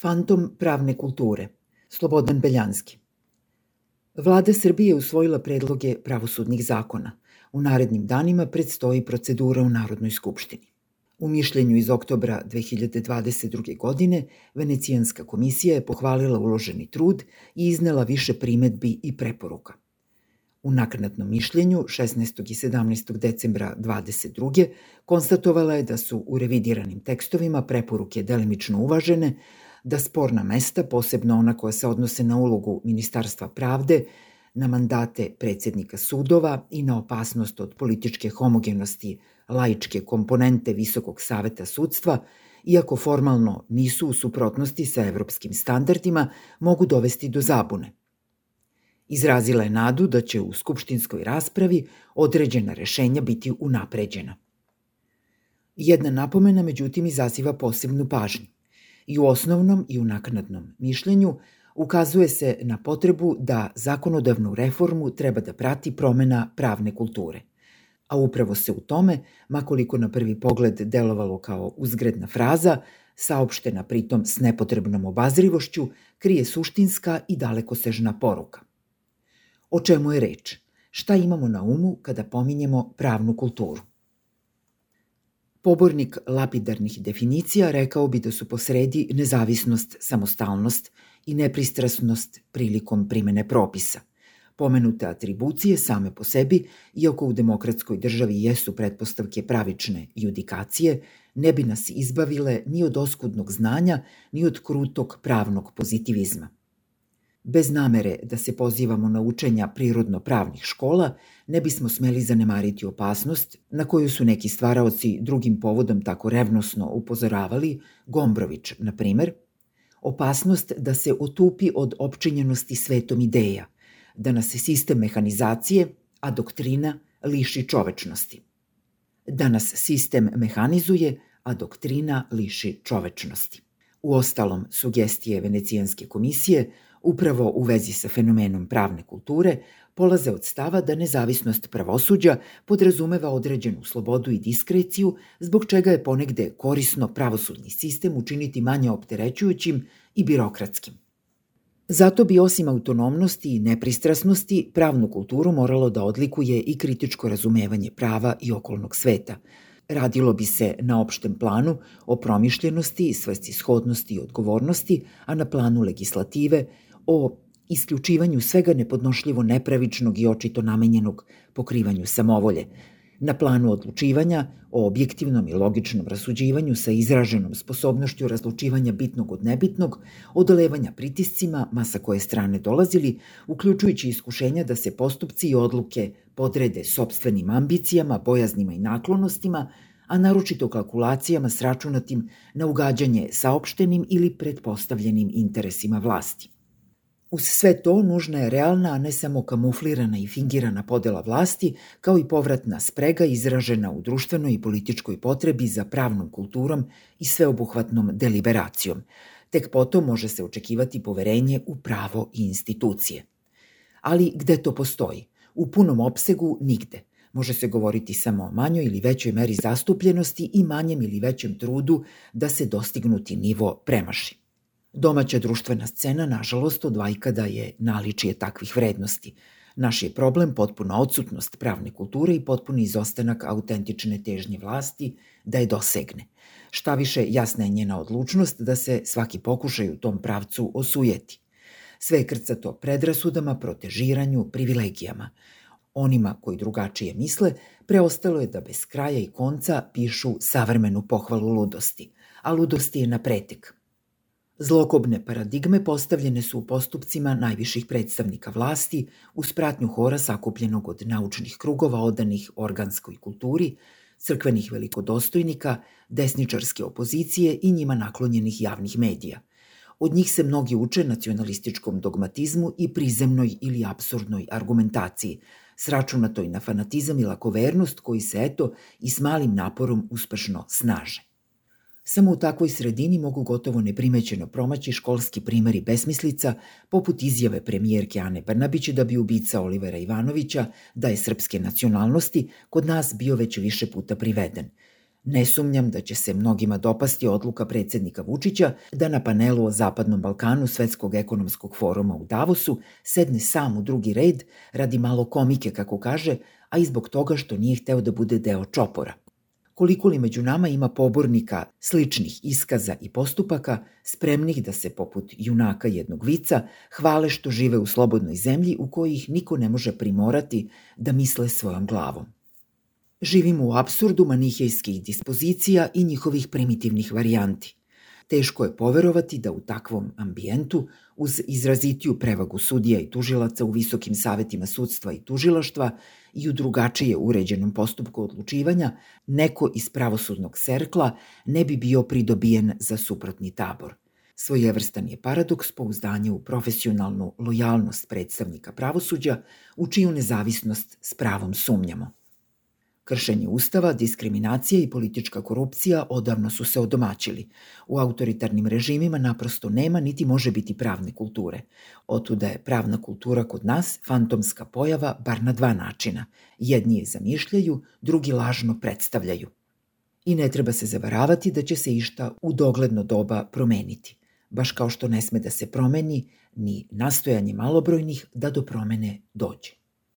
Fantom pravne kulture. Slobodan Beljanski. Vlada Srbije usvojila predloge pravosudnih zakona. U narednim danima predstoji procedura u Narodnoj skupštini. U mišljenju iz oktobra 2022. godine Venecijanska komisija je pohvalila uloženi trud i iznela više primetbi i preporuka. U naknadnom mišljenju 16. i 17. decembra 22. konstatovala je da su u revidiranim tekstovima preporuke delimično uvažene, da sporna mesta, posebno ona koja se odnose na ulogu Ministarstva pravde, na mandate predsednika sudova i na opasnost od političke homogenosti laičke komponente Visokog saveta sudstva, iako formalno nisu u suprotnosti sa evropskim standardima, mogu dovesti do zabune. Izrazila je nadu da će u skupštinskoj raspravi određena rešenja biti unapređena. Jedna napomena, međutim, izaziva posebnu pažnju. I u osnovnom i u naknadnom mišljenju ukazuje se na potrebu da zakonodavnu reformu treba da prati promena pravne kulture. A upravo se u tome, makoliko na prvi pogled delovalo kao uzgredna fraza, saopštena pritom s nepotrebnom obazrivošću, krije suštinska i dalekosežna poruka. O čemu je reč? Šta imamo na umu kada pominjemo pravnu kulturu? Pobornik lapidarnih definicija rekao bi da su posredi nezavisnost, samostalnost i nepristrasnost prilikom primene propisa. Pomenute atribucije same po sebi, iako u demokratskoj državi jesu pretpostavke pravične judikacije, ne bi nas izbavile ni od oskudnog znanja, ni od krutog pravnog pozitivizma – Bez namere da se pozivamo na učenja prirodno-pravnih škola, ne bismo smeli zanemariti opasnost na koju su neki stvaraoci drugim povodom tako revnosno upozoravali, Gombrović, na primer, opasnost da se otupi od opčinjenosti svetom ideja, da nas sistem mehanizacije, a doktrina liši čovečnosti. Da nas sistem mehanizuje, a doktrina liši čovečnosti. U ostalom, sugestije Venecijanske komisije upravo u vezi sa fenomenom pravne kulture, polaze od stava da nezavisnost pravosuđa podrazumeva određenu slobodu i diskreciju, zbog čega je ponegde korisno pravosudni sistem učiniti manje opterećujućim i birokratskim. Zato bi osim autonomnosti i nepristrasnosti pravnu kulturu moralo da odlikuje i kritičko razumevanje prava i okolnog sveta – Radilo bi se na opštem planu o promišljenosti, shodnosti i odgovornosti, a na planu legislative o isključivanju svega nepodnošljivo nepravičnog i očito namenjenog pokrivanju samovolje, na planu odlučivanja o objektivnom i logičnom rasuđivanju sa izraženom sposobnošću razlučivanja bitnog od nebitnog, odolevanja pritiscima, masa koje strane dolazili, uključujući iskušenja da se postupci i odluke podrede sobstvenim ambicijama, bojaznima i naklonostima, a naročito kalkulacijama sračunatim na ugađanje saopštenim ili pretpostavljenim interesima vlasti. Uz sve to nužna je realna, a ne samo kamuflirana i fingirana podela vlasti, kao i povratna sprega izražena u društvenoj i političkoj potrebi za pravnom kulturom i sveobuhvatnom deliberacijom. Tek potom može se očekivati poverenje u pravo i institucije. Ali gde to postoji? U punom opsegu nigde. Može se govoriti samo o manjoj ili većoj meri zastupljenosti i manjem ili većem trudu da se dostignuti nivo premaši. Domaća društvena scena, nažalost, od vajkada je naličije takvih vrednosti. Naš je problem potpuna odsutnost pravne kulture i potpuni izostanak autentične težnje vlasti da je dosegne. Šta više, jasna je njena odlučnost da se svaki pokušaj u tom pravcu osujeti. Sve je krcato predrasudama, protežiranju, privilegijama. Onima koji drugačije misle, preostalo je da bez kraja i konca pišu savremenu pohvalu ludosti, a ludosti je na pretek – Zlokobne paradigme postavljene su u postupcima najviših predstavnika vlasti uz pratnju hora sakupljenog od naučnih krugova odanih organskoj kulturi, crkvenih velikodostojnika, desničarske opozicije i njima naklonjenih javnih medija. Od njih se mnogi uče nacionalističkom dogmatizmu i prizemnoj ili absurdnoj argumentaciji, sračunatoj na fanatizam i lakovernost koji se eto i s malim naporom uspešno snaže. Samo u takvoj sredini mogu gotovo neprimećeno promaći školski primeri besmislica, poput izjave premijerke Ane Brnabić da bi ubica Olivera Ivanovića, da je srpske nacionalnosti, kod nas bio već više puta priveden. Ne sumnjam da će se mnogima dopasti odluka predsednika Vučića da na panelu o Zapadnom Balkanu Svetskog ekonomskog foruma u Davosu sedne sam u drugi red radi malo komike, kako kaže, a i zbog toga što nije hteo da bude deo čopora. Koliko li među nama ima pobornika sličnih iskaza i postupaka, spremnih da se poput junaka jednog vica hvale što žive u slobodnoj zemlji u kojoj ih niko ne može primorati da misle svojom glavom. Živimo u absurdu manihejskih dispozicija i njihovih primitivnih varijanti. Teško je poverovati da u takvom ambijentu, uz izrazitiju prevagu sudija i tužilaca u visokim savetima sudstva i tužilaštva i u drugačije uređenom postupku odlučivanja, neko iz pravosudnog serkla ne bi bio pridobijen za suprotni tabor. Svojevrstan je paradoks pouzdanje u profesionalnu lojalnost predstavnika pravosuđa, u čiju nezavisnost s pravom sumnjamo. Kršenje ustava, diskriminacija i politička korupcija odavno su se odomaćili. U autoritarnim režimima naprosto nema niti može biti pravne kulture. Otuda je pravna kultura kod nas fantomska pojava bar na dva načina. Jedni je zamišljaju, drugi lažno predstavljaju. I ne treba se zavaravati da će se išta u dogledno doba promeniti. Baš kao što ne sme da se promeni ni nastojanje malobrojnih da do promene dođe.